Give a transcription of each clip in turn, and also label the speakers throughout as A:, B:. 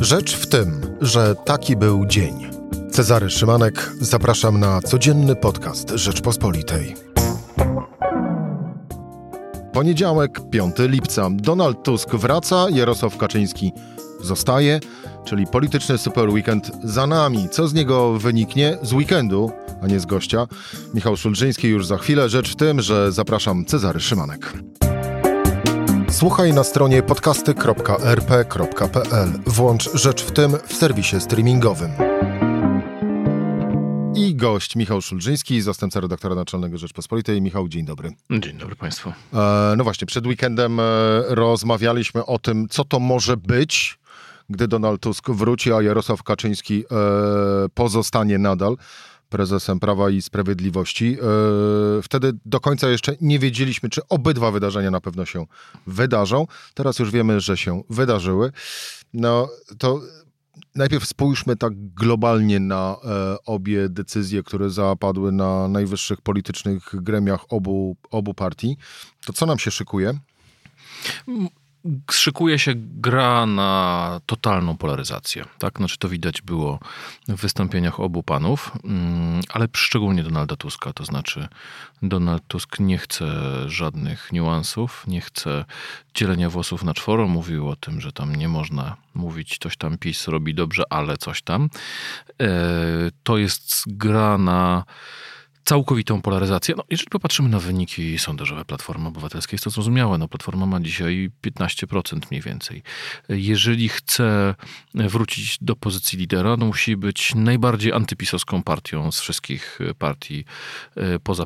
A: Rzecz w tym, że taki był dzień. Cezary Szymanek, zapraszam na codzienny podcast Rzeczpospolitej. Poniedziałek, 5 lipca. Donald Tusk wraca, Jarosław Kaczyński zostaje, czyli polityczny super weekend za nami. Co z niego wyniknie? Z weekendu, a nie z gościa. Michał Szulżyński już za chwilę. Rzecz w tym, że zapraszam Cezary Szymanek. Słuchaj na stronie podcasty.rp.pl. Włącz Rzecz w tym w serwisie streamingowym. I gość Michał Szulżyński, zastępca redaktora naczelnego Rzeczpospolitej. Michał, dzień dobry.
B: Dzień dobry Państwu.
A: E, no właśnie, przed weekendem e, rozmawialiśmy o tym, co to może być, gdy Donald Tusk wróci, a Jarosław Kaczyński e, pozostanie nadal prezesem Prawa i Sprawiedliwości. E, wtedy do końca jeszcze nie wiedzieliśmy, czy obydwa wydarzenia na pewno się wydarzą. Teraz już wiemy, że się wydarzyły. No to najpierw spójrzmy tak globalnie na e, obie decyzje, które zapadły na najwyższych politycznych gremiach obu, obu partii. To co nam się szykuje?
B: Szykuje się gra na totalną polaryzację. Tak? Znaczy to widać było w wystąpieniach obu panów, mm, ale szczególnie Donalda Tuska. To znaczy Donald Tusk nie chce żadnych niuansów, nie chce dzielenia włosów na czworo. Mówił o tym, że tam nie można mówić coś tam PiS robi dobrze, ale coś tam. E, to jest gra na całkowitą polaryzację. No, jeżeli popatrzymy na wyniki sondażowe Platformy Obywatelskiej, jest to zrozumiałe. No, Platforma ma dzisiaj 15% mniej więcej. Jeżeli chce wrócić do pozycji lidera, no, musi być najbardziej antypisowską partią z wszystkich partii e, poza,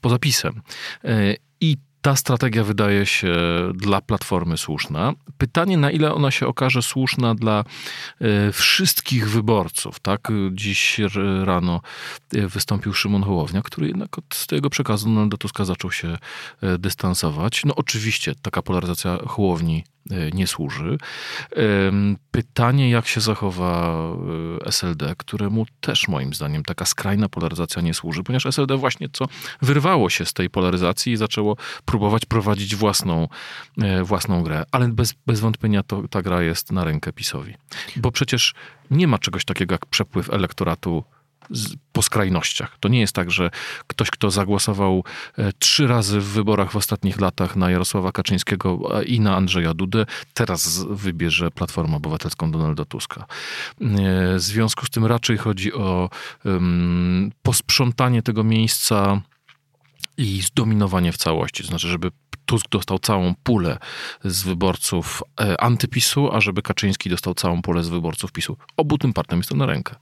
B: poza PiSem. E, I ta strategia wydaje się dla Platformy słuszna. Pytanie, na ile ona się okaże słuszna dla e, wszystkich wyborców. Tak? Dziś rano e, wystąpił Szymon Hołownia, który jednak od tego przekazu Donalda Tuska zaczął się e, dystansować. No oczywiście taka polaryzacja Hołowni E, nie służy. Pytanie, jak się zachowa e, SLD, któremu też moim zdaniem taka skrajna polaryzacja nie służy, ponieważ SLD właśnie co wyrwało się z tej polaryzacji i zaczęło próbować prowadzić własną, e, własną grę. Ale bez, bez wątpienia to, ta gra jest na rękę PiSowi. Bo przecież nie ma czegoś takiego jak przepływ elektoratu po skrajnościach. To nie jest tak, że ktoś, kto zagłosował e, trzy razy w wyborach w ostatnich latach na Jarosława Kaczyńskiego i na Andrzeja Dudę, teraz wybierze Platformę Obywatelską Donalda Tuska. E, w związku z tym raczej chodzi o um, posprzątanie tego miejsca i zdominowanie w całości. To znaczy, żeby Tusk dostał całą pulę z wyborców e, antypisu, a żeby Kaczyński dostał całą pulę z wyborców PiSu. Obu tym partiom jest to na rękę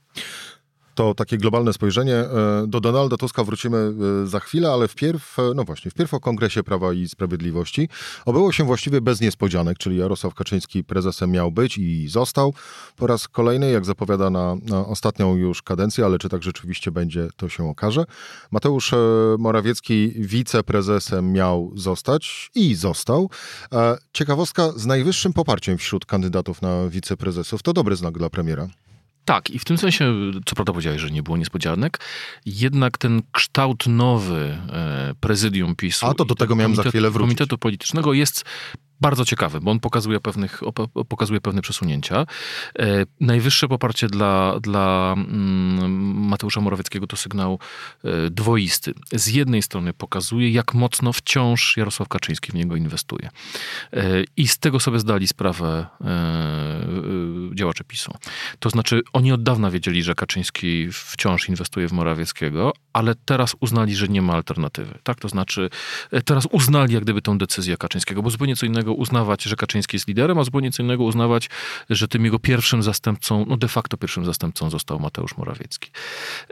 A: to takie globalne spojrzenie. E, do Donalda Tuska wrócimy e, za chwilę, ale wpierw, e, no właśnie, wpierw o Kongresie Prawa i Sprawiedliwości. Obyło się właściwie bez niespodzianek, czyli Jarosław Kaczyński prezesem miał być i został po raz kolejny, jak zapowiada na, na ostatnią już kadencję, ale czy tak rzeczywiście będzie, to się okaże. Mateusz Morawiecki wiceprezesem miał zostać i został. Ciekawostka z najwyższym poparciem wśród kandydatów na wiceprezesów. To dobry znak dla premiera.
B: Tak, i w tym sensie, co prawda powiedziałeś, że nie było niespodzianek, jednak ten kształt nowy e, prezydium PiSu...
A: A to do tego miałem za chwilę wrócić.
B: Komitetu politycznego jest bardzo ciekawy, bo on pokazuje, pewnych, pokazuje pewne przesunięcia. E, najwyższe poparcie dla, dla mm, Mateusza Morawieckiego to sygnał e, dwoisty. Z jednej strony pokazuje, jak mocno wciąż Jarosław Kaczyński w niego inwestuje. E, I z tego sobie zdali sprawę działacze PiSu. To znaczy, oni od dawna wiedzieli, że Kaczyński wciąż inwestuje w Morawieckiego, ale teraz uznali, że nie ma alternatywy. Tak? To znaczy, teraz uznali jak gdyby tą decyzję Kaczyńskiego, bo zupełnie co innego uznawać, że Kaczyński jest liderem, a zupełnie co innego uznawać, że tym jego pierwszym zastępcą, no de facto pierwszym zastępcą został Mateusz Morawiecki.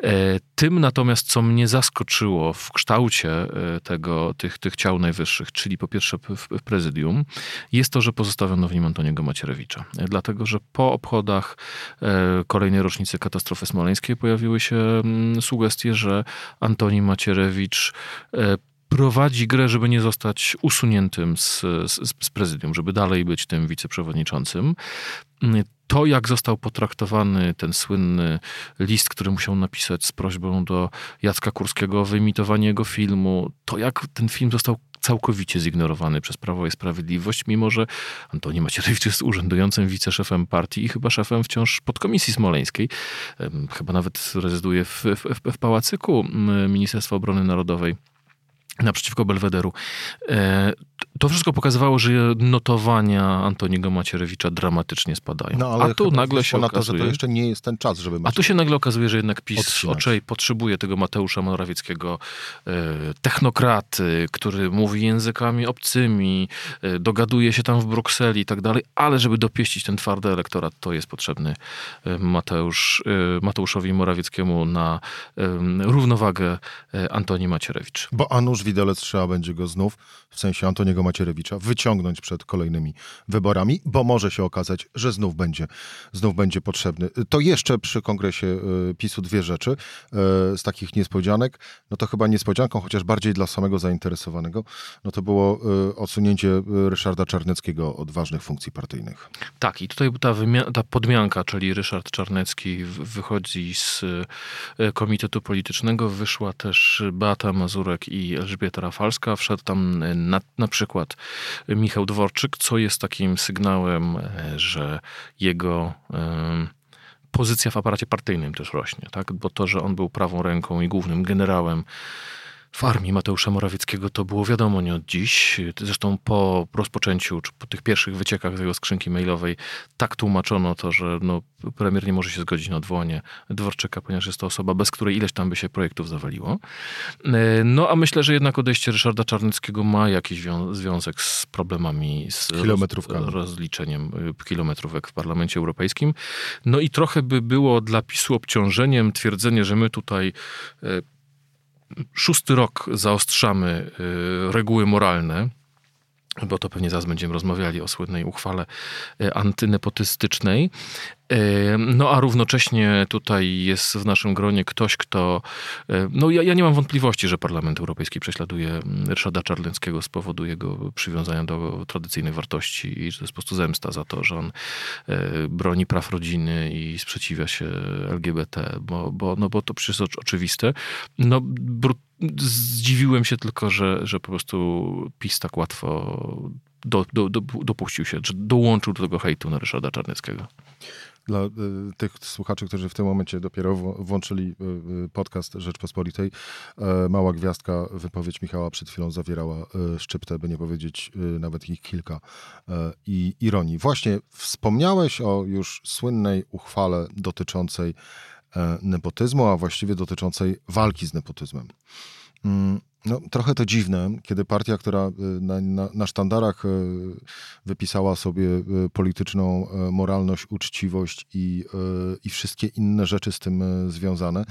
B: E, tym natomiast, co mnie zaskoczyło w kształcie e, tego, tych, tych ciał najwyższych, czyli po pierwsze w prezydium, jest to, że pozostawiono w nim Antoniego Macierewicza. E, dlatego, że po obchodach kolejnej rocznicy katastrofy smoleńskiej pojawiły się mm, sugestie, że Antoni Macierewicz prowadzi grę, żeby nie zostać usuniętym z, z, z prezydium, żeby dalej być tym wiceprzewodniczącym. To, jak został potraktowany ten słynny list, który musiał napisać z prośbą do Jacka Kurskiego o wyimitowanie jego filmu, to jak ten film został całkowicie zignorowany przez Prawo i Sprawiedliwość, mimo że Antoni Macierewicz jest urzędującym wiceszefem partii i chyba szefem wciąż podkomisji smoleńskiej. Chyba nawet rezyduje w, w, w Pałacyku Ministerstwa Obrony Narodowej naprzeciwko Belwederu. E, to wszystko pokazywało, że notowania Antoniego Macierewicza dramatycznie spadają.
A: No, ale a tu nagle się okazuje... To, że to jeszcze nie jest ten czas, żeby...
B: A tu się nagle okazuje, że jednak PiS odcinać. oczej potrzebuje tego Mateusza Morawieckiego, e, technokraty, który mówi językami obcymi, e, dogaduje się tam w Brukseli i tak dalej, ale żeby dopieścić ten twardy elektorat, to jest potrzebny Mateusz, Mateuszowi Morawieckiemu na równowagę Antoni Macierewicz.
A: Bo Anusz Widelec trzeba będzie go znów, w sensie Antoniego Macierewicza, wyciągnąć przed kolejnymi wyborami, bo może się okazać, że znów będzie, znów będzie potrzebny. To jeszcze przy kongresie e, PiSu dwie rzeczy e, z takich niespodzianek. No to chyba niespodzianką, chociaż bardziej dla samego zainteresowanego, no to było e, odsunięcie Ryszarda Czarneckiego od ważnych funkcji partyjnych.
B: Tak, i tutaj ta, ta podmianka, czyli Ryszard Czarnecki wychodzi z Komitetu Politycznego, wyszła też Beata Mazurek i Elżbieta Rafalska, wszedł tam na, na przykład Michał Dworczyk, co jest takim sygnałem, e, że jego pozycja w aparacie partyjnym też rośnie, tak? bo to, że on był prawą ręką i głównym generałem w armii Mateusza Morawieckiego to było wiadomo nie od dziś. Zresztą po rozpoczęciu, czy po tych pierwszych wyciekach z jego skrzynki mailowej, tak tłumaczono to, że no, premier nie może się zgodzić na odwołanie Dworczyka, ponieważ jest to osoba, bez której ileś tam by się projektów zawaliło. E, no a myślę, że jednak odejście Ryszarda Czarneckiego ma jakiś związek z problemami z roz, rozliczeniem y, kilometrówek w Parlamencie Europejskim. No i trochę by było dla PiSu obciążeniem twierdzenie, że my tutaj e, szósty rok zaostrzamy y, reguły moralne, bo to pewnie zaraz będziemy rozmawiali o słynnej uchwale y, antynepotystycznej. No a równocześnie tutaj jest w naszym gronie ktoś, kto. No ja, ja nie mam wątpliwości, że Parlament Europejski prześladuje mm, Ryszarda Czarlenckiego z powodu jego przywiązania do tradycyjnych wartości i że to jest po prostu zemsta za to, że on e, broni praw rodziny i sprzeciwia się LGBT, bo, bo, no bo to przecież jest oczywiste. No, zdziwiłem się tylko, że, że po prostu PiS tak łatwo do, do, do, dopuścił się, że dołączył do tego hejtu na Ryszarda Czarneckiego
A: dla y, tych słuchaczy, którzy w tym momencie dopiero włączyli y, y, podcast Rzeczpospolitej. E, mała gwiazdka, wypowiedź Michała przed chwilą zawierała szczyptę, by nie powiedzieć nawet ich kilka e, i ironii. Właśnie wspomniałeś o już słynnej uchwale dotyczącej e, nepotyzmu, a właściwie dotyczącej walki z nepotyzmem. No, trochę to dziwne, kiedy partia, która y, na, na, na, sztandarach y, wypisała sobie y, polityczną moralność, uczciwość i, i wszystkie inne rzeczy z tym związane,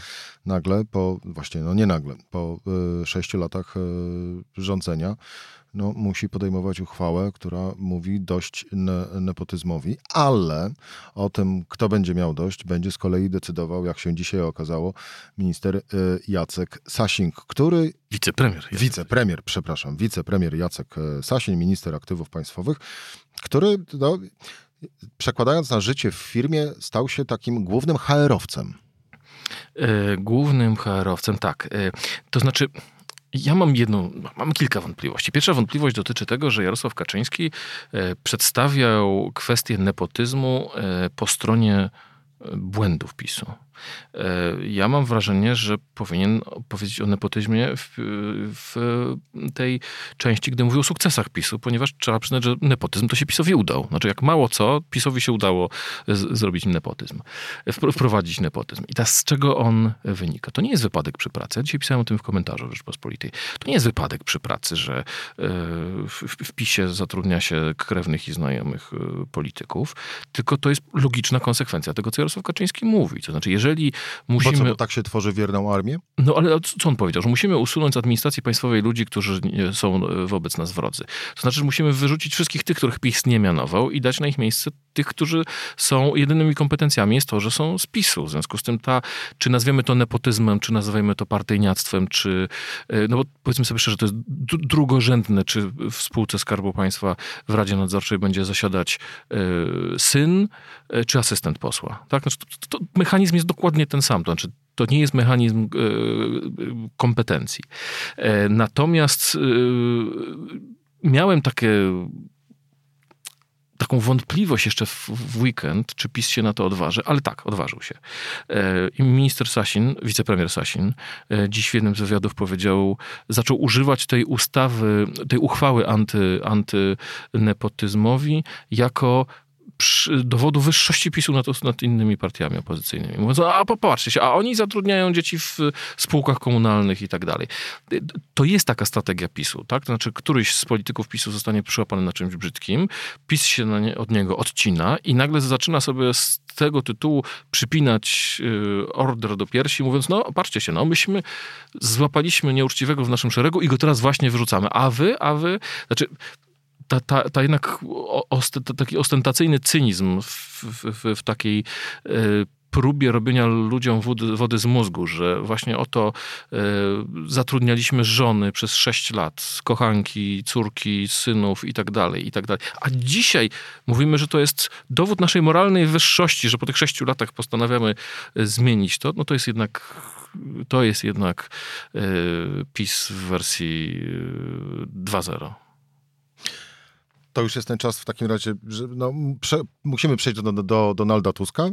A: nagle po, właśnie, no nie nagle, po sześciu latach rządzenia, no, musi podejmować uchwałę, która mówi dość ne nepotyzmowi, ale o tym, kto będzie miał dość, będzie z kolei decydował, jak się dzisiaj okazało, minister Jacek Sasing, który...
B: Wicepremier.
A: Jacek. Wicepremier, przepraszam, wicepremier Jacek e, Sasin, minister aktywów państwowych, który, no, przekładając na życie w firmie, stał się takim głównym HR-owcem.
B: E, głównym HR-owcem, tak. E, to znaczy, ja mam jedną, mam kilka wątpliwości. Pierwsza wątpliwość dotyczy tego, że Jarosław Kaczyński przedstawiał kwestię nepotyzmu po stronie błędów PiSu. E, ja mam wrażenie, że powinien powiedzieć o nepotyzmie w, w, tej części, gdy mówił o sukcesach PiSu, ponieważ trzeba przyznać, że nepotyzm to się PiSowi udał. Znaczy, jak mało co, PiSowi się udało z, zrobić nepotyzm, wprowadzić nepotyzm. I teraz z czego on wynika? To nie jest wypadek przy pracy. Ja dzisiaj pisałem o tym w komentarzu Rzeczpospolitej. To nie jest wypadek przy pracy, że e, w, w PiSie zatrudnia się krewnych i znajomych e, polityków, tylko to jest logiczna konsekwencja tego, co Jarosław Kaczyński mówi. To znaczy, jeżeli jeżeli musimy...
A: Bo co, bo tak się tworzy wierną armię?
B: No ale co on powiedział? Że musimy usunąć z administracji państwowej ludzi, którzy są wobec nas wrodzy. To znaczy, że musimy wyrzucić wszystkich tych, których PiS nie mianował i dać na ich miejsce tych, którzy są jedynymi kompetencjami jest to, że są z PiSu. W związku z tym ta, czy nazwiemy to nepotyzmem, czy nazwijmy to partyjniactwem, czy, e, no bo powiedzmy sobie szczerze, to jest drugorzędne, czy w spółce Skarbu Państwa w Radzie Nadzorczej będzie zasiadać e, syn, e, czy asystent posła. Tak? Znaczy, to, to mechanizm jest dokładnie ten sam. To znaczy, to nie jest mechanizm kompetencji. Natomiast miałem takie taką wątpliwość jeszcze w, w, weekend, czy PiS się na to odważy, ale tak, odważył się. E, I minister Sasin, wicepremier Sasin, e, dziś w jednym z wywiadów powiedział, zaczął używać tej ustawy, tej uchwały anty, antynepotyzmowi jako dowodu wyższości PiSu nad, nad innymi partiami opozycyjnymi. Mówiąc, a popatrzcie się, a oni zatrudniają dzieci w spółkach komunalnych i tak dalej. To jest taka strategia PiSu, tak? To znaczy, któryś z polityków PiSu zostanie przyłapany na czymś brzydkim, PiS się nie, od niego odcina i nagle zaczyna sobie z tego tytułu przypinać y, order do piersi, mówiąc, no patrzcie się, no myśmy złapaliśmy nieuczciwego w naszym szeregu i go teraz właśnie wyrzucamy, a wy, a wy, znaczy ta, ta, ta jednak taki ostentacyjny cynizm w, w, w takiej e, próbie robienia ludziom wody, wody, z mózgu, że właśnie oto y, zatrudnialiśmy żony przez sześć lat, kochanki, córki, synów i tak dalej, i tak dalej. A dzisiaj mówimy, że to jest dowód naszej moralnej wyższości, że po tych sześciu latach postanawiamy zmienić to, no to jest jednak to jest jednak PiS w wersji 2.0
A: to już jest ten czas w takim razie, że no, prze, musimy przejść do, do, do Donalda Tuska, e,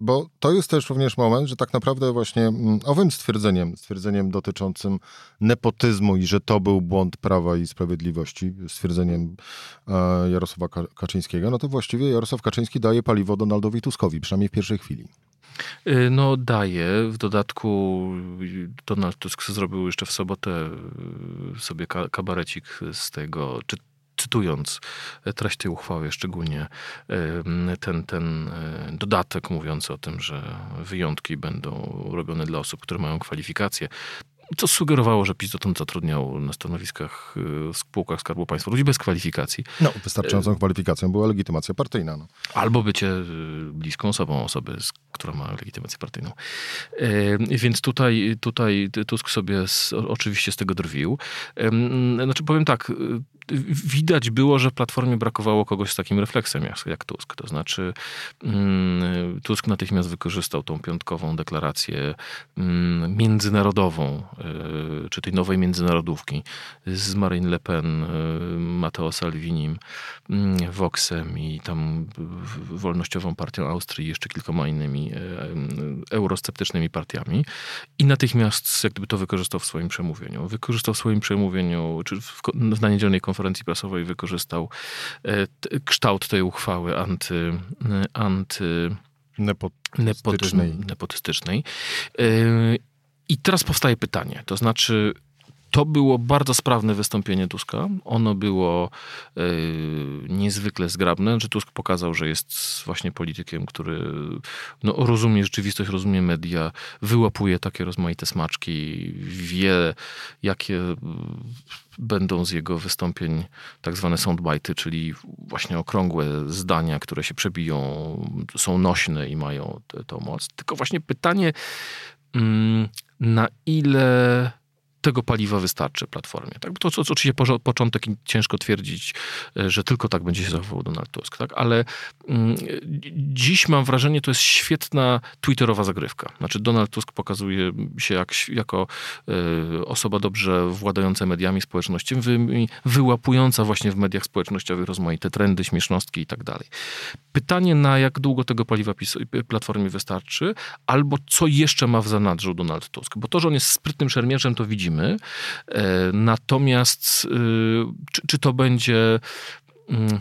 A: bo to jest też również moment, że tak naprawdę właśnie mm, owym stwierdzeniem, stwierdzeniem dotyczącym nepotyzmu i że to był błąd Prawa i Sprawiedliwości, stwierdzeniem e, Jarosława Kaczyńskiego, no to właściwie Jarosław Kaczyński daje paliwo Donaldowi Tuskowi, przynajmniej w pierwszej chwili.
B: E, no daje. W dodatku Donald Tusk zrobił jeszcze w sobotę sobie kabarecik z tego, czy cytując treść tej uchwały, szczególnie ten, ten e, dodatek mówiący o tym, że wyjątki będą robione dla osób, które mają kwalifikacje, co sugerowało, że PiS dotąd zatrudniał na stanowiskach w spółkach Skarbu Państwa ludzi bez kwalifikacji.
A: No, wystarczającą kwalifikacją była legitymacja partyjna. No.
B: Albo bycie bliską osobą osoby, która ma legitymację partyjną. Więc tutaj, tutaj Tusk sobie z, oczywiście z tego drwił. Znaczy powiem tak, widać było, że w Platformie brakowało kogoś z takim refleksem jak, jak Tusk. To znaczy mm, Tusk natychmiast wykorzystał tą piątkową deklarację mm, międzynarodową, y, czy tej nowej międzynarodówki z Marine Le Pen, y, Matteo Salvinim, y, Voxem i tam Wolnościową Partią Austrii i jeszcze kilkoma innymi eurosceptycznymi partiami i natychmiast jak gdyby to wykorzystał w swoim przemówieniu. Wykorzystał w swoim przemówieniu, czy w, na niedzielnej konferencji konferencji prasowej wykorzystał e, kształt tej uchwały anty, anty
A: nepotystycznej.
B: nepotystycznej. E, I teraz powstaje pytanie, to znaczy to było bardzo sprawne wystąpienie Tuska. Ono było y, niezwykle zgrabne, że Tusk pokazał, że jest właśnie politykiem, który no, rozumie rzeczywistość, rozumie media, wyłapuje takie rozmaite smaczki, wie, jakie będą z jego wystąpień tak zwane soundbite'y, czyli właśnie okrągłe zdania, które się przebiją, są nośne i mają tę moc. Tylko właśnie pytanie, mm, na ile tego paliwa wystarczy Platformie. Tak? To, to, oczywiście po, początek ciężko twierdzić, e, że tylko tak będzie się zachowywał Donald Tusk, tak? ale mm, dziś mam wrażenie, to jest świetna twitterowa zagrywka. Znaczy Donald Tusk pokazuje się jak, jako y, osoba dobrze władająca mediami społecznościowymi, wyłapująca właśnie w mediach społecznościowych rozmaite trendy, śmiesznostki i tak dalej. Pytanie na jak długo tego paliwa Platformie wystarczy, albo co jeszcze ma w zanadrzu Donald Tusk. Bo to, że on jest sprytnym szermierzem, to widzimy widzimy. E, natomiast y, czy, czy to będzie mm,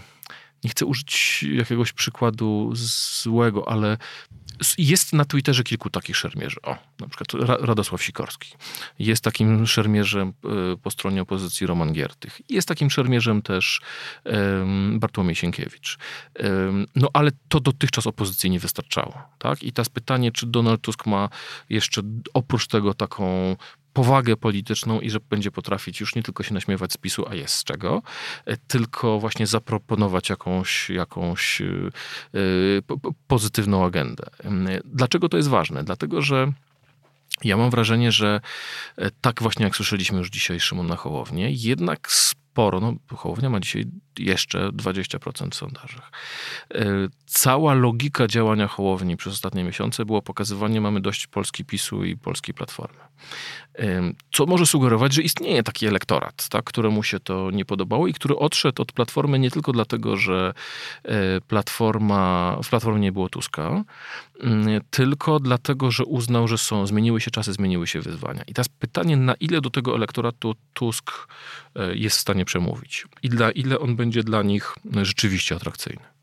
B: nie chcę użyć jakiegoś przykładu złego, ale jest na Twitterze kilku takich szermierzy. O, na przykład Radosław Sikorski. Jest takim szermierzem e, po stronie opozycji Roman Giertych. Jest takim szermierzem też Bartłomiej Sienkiewicz. No ale to dotychczas opozycji nie wystarczało. Tak? I teraz pytanie, czy Donald Tusk ma jeszcze oprócz tego taką powagę polityczną i że będzie potrafić już nie tylko się naśmiewać z PiSu, a jest z czego, e, tylko właśnie zaproponować jakąś, jakąś e, pozytywną agendę. Dlaczego to jest ważne? Dlatego, że ja mam wrażenie, że e, tak właśnie jak słyszeliśmy już dzisiaj Szymon na Hołownię, jednak sporo. No, Hołownia ma dzisiaj jeszcze 20% w sondażach. E, cała logika działania Hołowni przez ostatnie miesiące było pokazywanie, mamy dość Polski PiSu i Polskiej Platformy. E, co może sugerować, że istnieje taki elektorat, tak, któremu się to nie podobało i który odszedł od Platformy nie tylko dlatego, że e, Platforma, w Platformie nie było Tuska, mm, tylko dlatego, że uznał, że są, zmieniły się czasy, zmieniły się wyzwania. I teraz pytanie, na ile do tego elektoratu Tusk jest w stanie przemówić i dla ile on będzie dla nich rzeczywiście atrakcyjny.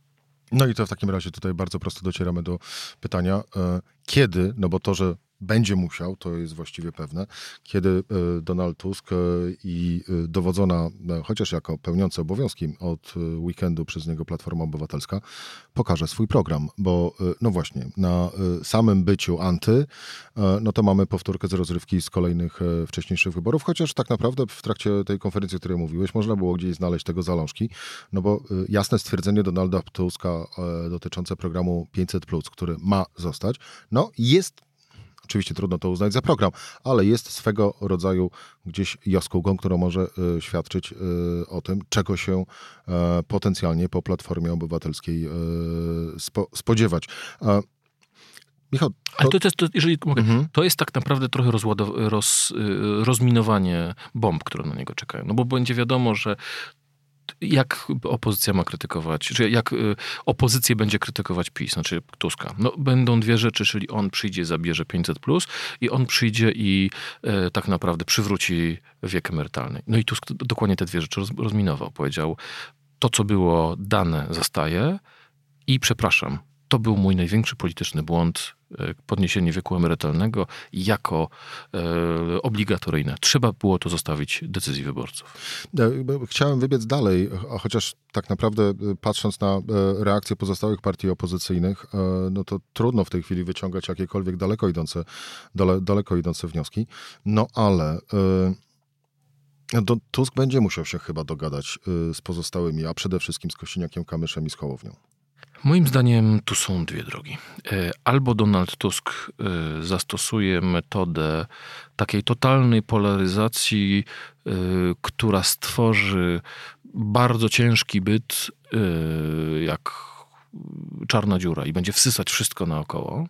A: No i to w takim razie tutaj bardzo prosto docieramy do pytania, e, kiedy, no bo to, że będzie musiał, to jest właściwie pewne, kiedy e, Donald Tusk e, i e, dowodzona, chociaż jako pełniąca obowiązki od weekendu przez niego Platforma Obywatelska, pokaże swój program, bo no właśnie, na samym byciu anty, no to mamy powtórkę z rozrywki z kolejnych wcześniejszych wyborów, chociaż tak naprawdę w trakcie tej konferencji, o której mówiłeś, można było gdzieś znaleźć tego zalążki, no bo jasne stwierdzenie Donalda Tuska dotyczące programu 500+, który ma zostać, no jest Oczywiście trudno to uznać za program, ale jest swego rodzaju gdzieś jaskółką, która może y, świadczyć y, o tym, czego się y, potencjalnie po Platformie Obywatelskiej spo, spodziewać.
B: Michał, to... Ale to, to jest, to, jeżeli mogę, mhm. to jest tak naprawdę trochę roz, rozminowanie bomb, które na niego czekają. No bo będzie wiadomo, że jak opozycja ma krytykować, czy jak y, opozycję będzie krytykować PiS, znaczy Tuska? No, będą dwie rzeczy, czyli on przyjdzie, zabierze 500 plus i on przyjdzie i e, tak naprawdę przywróci wiek emerytalny. No i Tusk dokładnie te dwie rzeczy roz, rozminował. Powiedział, to co było dane zostaje i przepraszam, to był mój największy polityczny błąd, e, podniesienie wieku emerytalnego jako e, obligatoryjne. Trzeba było to zostawić decyzji wyborców.
A: E, chciałem wybiec dalej, chociaż tak naprawdę patrząc na reakcje pozostałych partii opozycyjnych, no to trudno w tej chwili wyciągać jakiekolwiek daleko idące, dale, daleko idące wnioski. No ale... Tusk będzie musiał się chyba dogadać z pozostałymi, a przede wszystkim z Kosiniakiem Kamyszem i z Hołownią.
B: Moim zdaniem tu są dwie drogi. E, albo Donald Tusk e, zastosuje metodę takiej totalnej polaryzacji, e, która stworzy bardzo ciężki byt, jak czarna dziura, i będzie wsysać wszystko naokoło.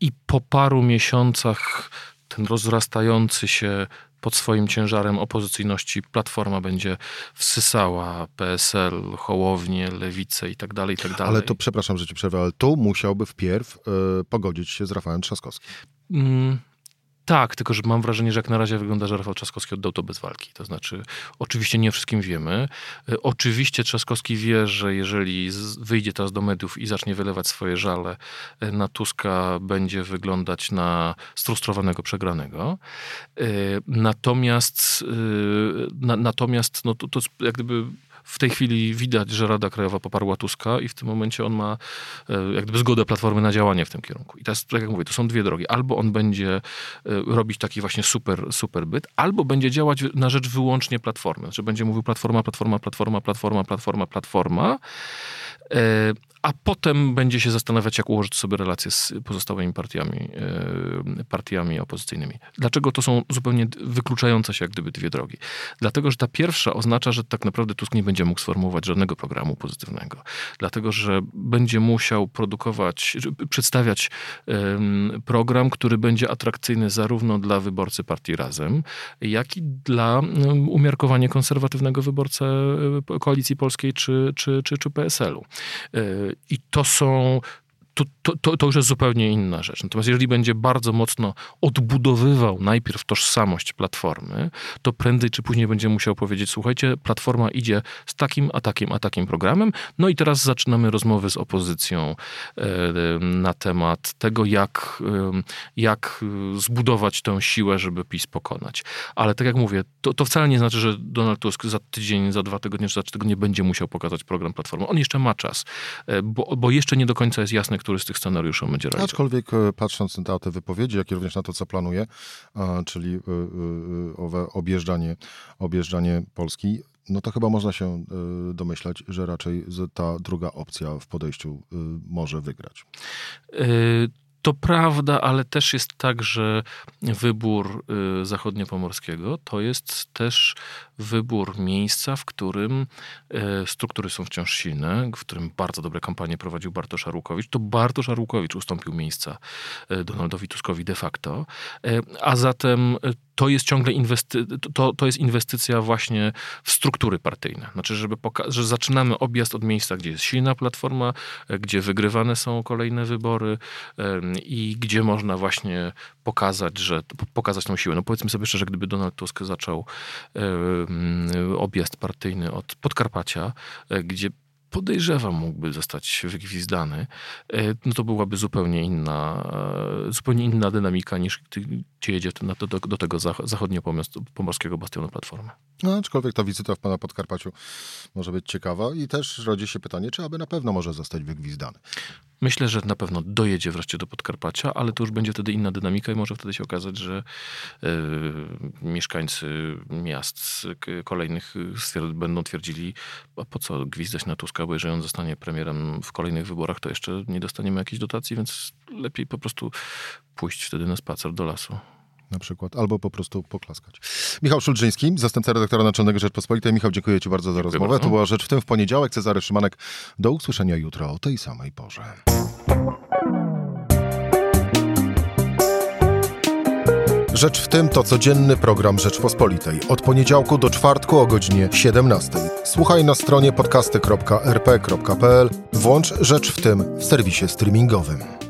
B: I po paru miesiącach ten rozrastający się pod swoim ciężarem opozycyjności Platforma będzie wsysała PSL, Hołownię, Lewicę i tak dalej, i tak dalej.
A: Ale to, przepraszam, że ci przerwę, ale tu musiałby wpierw y, pogodzić się z Rafałem Trzaskowskim. Mm,
B: tak, tylko że mam wrażenie, że jak na razie wygląda, że Rafał Trzaskowski oddał to bez walki. To znaczy, oczywiście nie wszystkim wiemy. E, oczywiście Trzaskowski wie, że jeżeli wyjdzie teraz do mediów i zacznie wylewać swoje żale e, na Tuska, będzie wyglądać na sfrustrowanego, przegranego. E, natomiast, natomiast no to, to jak gdyby w tej chwili widać, że Rada Krajowa poparła Tuska i w tym momencie on ma e, jak gdyby zgodę Platformy na działanie w tym kierunku. I teraz, tak jak mówię, to są dwie drogi. Albo on będzie e, robić taki właśnie super, super byt, albo będzie działać na rzecz wyłącznie Platformy. Znaczy będzie mówił Platforma, Platforma, Platforma, Platforma, Platforma, Platforma. E, a potem będzie się zastanawiać, jak ułożyć sobie relacje z pozostałymi partiami, e, partiami opozycyjnymi. Dlaczego to są zupełnie wykluczające się jak gdyby dwie drogi? Dlatego, że ta pierwsza oznacza, że tak naprawdę Tusk nie będzie mógł sformułować żadnego programu pozytywnego. Dlatego, że będzie musiał produkować, przedstawiać program, który będzie atrakcyjny zarówno dla wyborcy partii Razem, jak i dla umiarkowanie konserwatywnego wyborcę e, Koalicji Polskiej czy, czy, czy, czy PSL-u. I to są to, to, to, już jest zupełnie inna rzecz. Natomiast jeżeli będzie bardzo mocno odbudowywał najpierw tożsamość platformy, to prędzej czy później będzie musiał powiedzieć: Słuchajcie, platforma idzie z takim, a takim, a takim programem. No i teraz zaczynamy rozmowy z opozycją e, na temat tego, jak, e, jak zbudować tę siłę, żeby PiS pokonać. Ale tak jak mówię, to, to wcale nie znaczy, że Donald Tusk za tydzień, za dwa tygodnie czy za trzy tygodnie będzie musiał pokazać program platformy. On jeszcze ma czas, e, bo, bo jeszcze nie do końca jest jasne, który z tych scenariuszy będzie realizował.
A: Aczkolwiek e, patrząc na te wypowiedzi, jak i również na to, co planuje, czyli e, e, owe objeżdżanie, objeżdżanie Polski, no to chyba można się domyślać, że raczej ta druga opcja w podejściu może wygrać.
B: To prawda, ale też jest tak, że wybór zachodniopomorskiego to jest też wybór miejsca, w którym y, struktury są wciąż silne, w którym bardzo dobre kampanie prowadził Bartosz Arłukowicz. To Bartosz Arłukowicz ustąpił miejsca y, Donaldowi Tuskowi de facto, a zatem to jest ciągle inwesty- to, to jest inwestycja właśnie w struktury partyjne. Znaczy, żeby poka- że zaczynamy objazd od miejsca, gdzie jest silna platforma, gdzie wygrywane są kolejne wybory i gdzie można właśnie pokazać, że pokazać tą siłę. No powiedzmy sobie szczerze, gdyby Donald Tusk zaczął objazd partyjny od Podkarpacia, e, gdzie podejrzewam, mógłby zostać wygwizdany, e, no to byłaby zupełnie inna, e, zupełnie inna dynamika niż gdzie jedzie do, do, do tego zachodnio-pomorskiego bastionu Platformy.
A: No, aczkolwiek ta wizyta w pana Podkarpaciu może być ciekawa i też rodzi się pytanie, czy aby na pewno może zostać wygwizdany.
B: Myślę, że na pewno dojedzie wreszcie do Podkarpacia, ale to już będzie wtedy inna dynamika i może wtedy się okazać, że y, mieszkańcy miast kolejnych stwierd- będą twierdzili, a po co gwizdać na Tuska, bo jeżeli on zostanie premierem w kolejnych wyborach, to jeszcze nie dostaniemy jakiejś dotacji, więc lepiej po prostu pójść wtedy na spacer do lasu
A: na przykład, albo po prostu poklaskać. Michał Szulżyński, zastępca redaktora naczelnego Rzeczpospolitej. Michał, dziękuję Ci bardzo za dziękuję rozmowę. Bardzo. To była Rzecz w tym w poniedziałek. Cezary Szymanek. Do usłyszenia jutro o tej samej porze. Rzecz w tym to codzienny program Rzeczpospolitej. Od poniedziałku do czwartku o godzinie 17. Słuchaj na stronie podcasty.rp.pl. Włącz Rzecz w tym w serwisie streamingowym.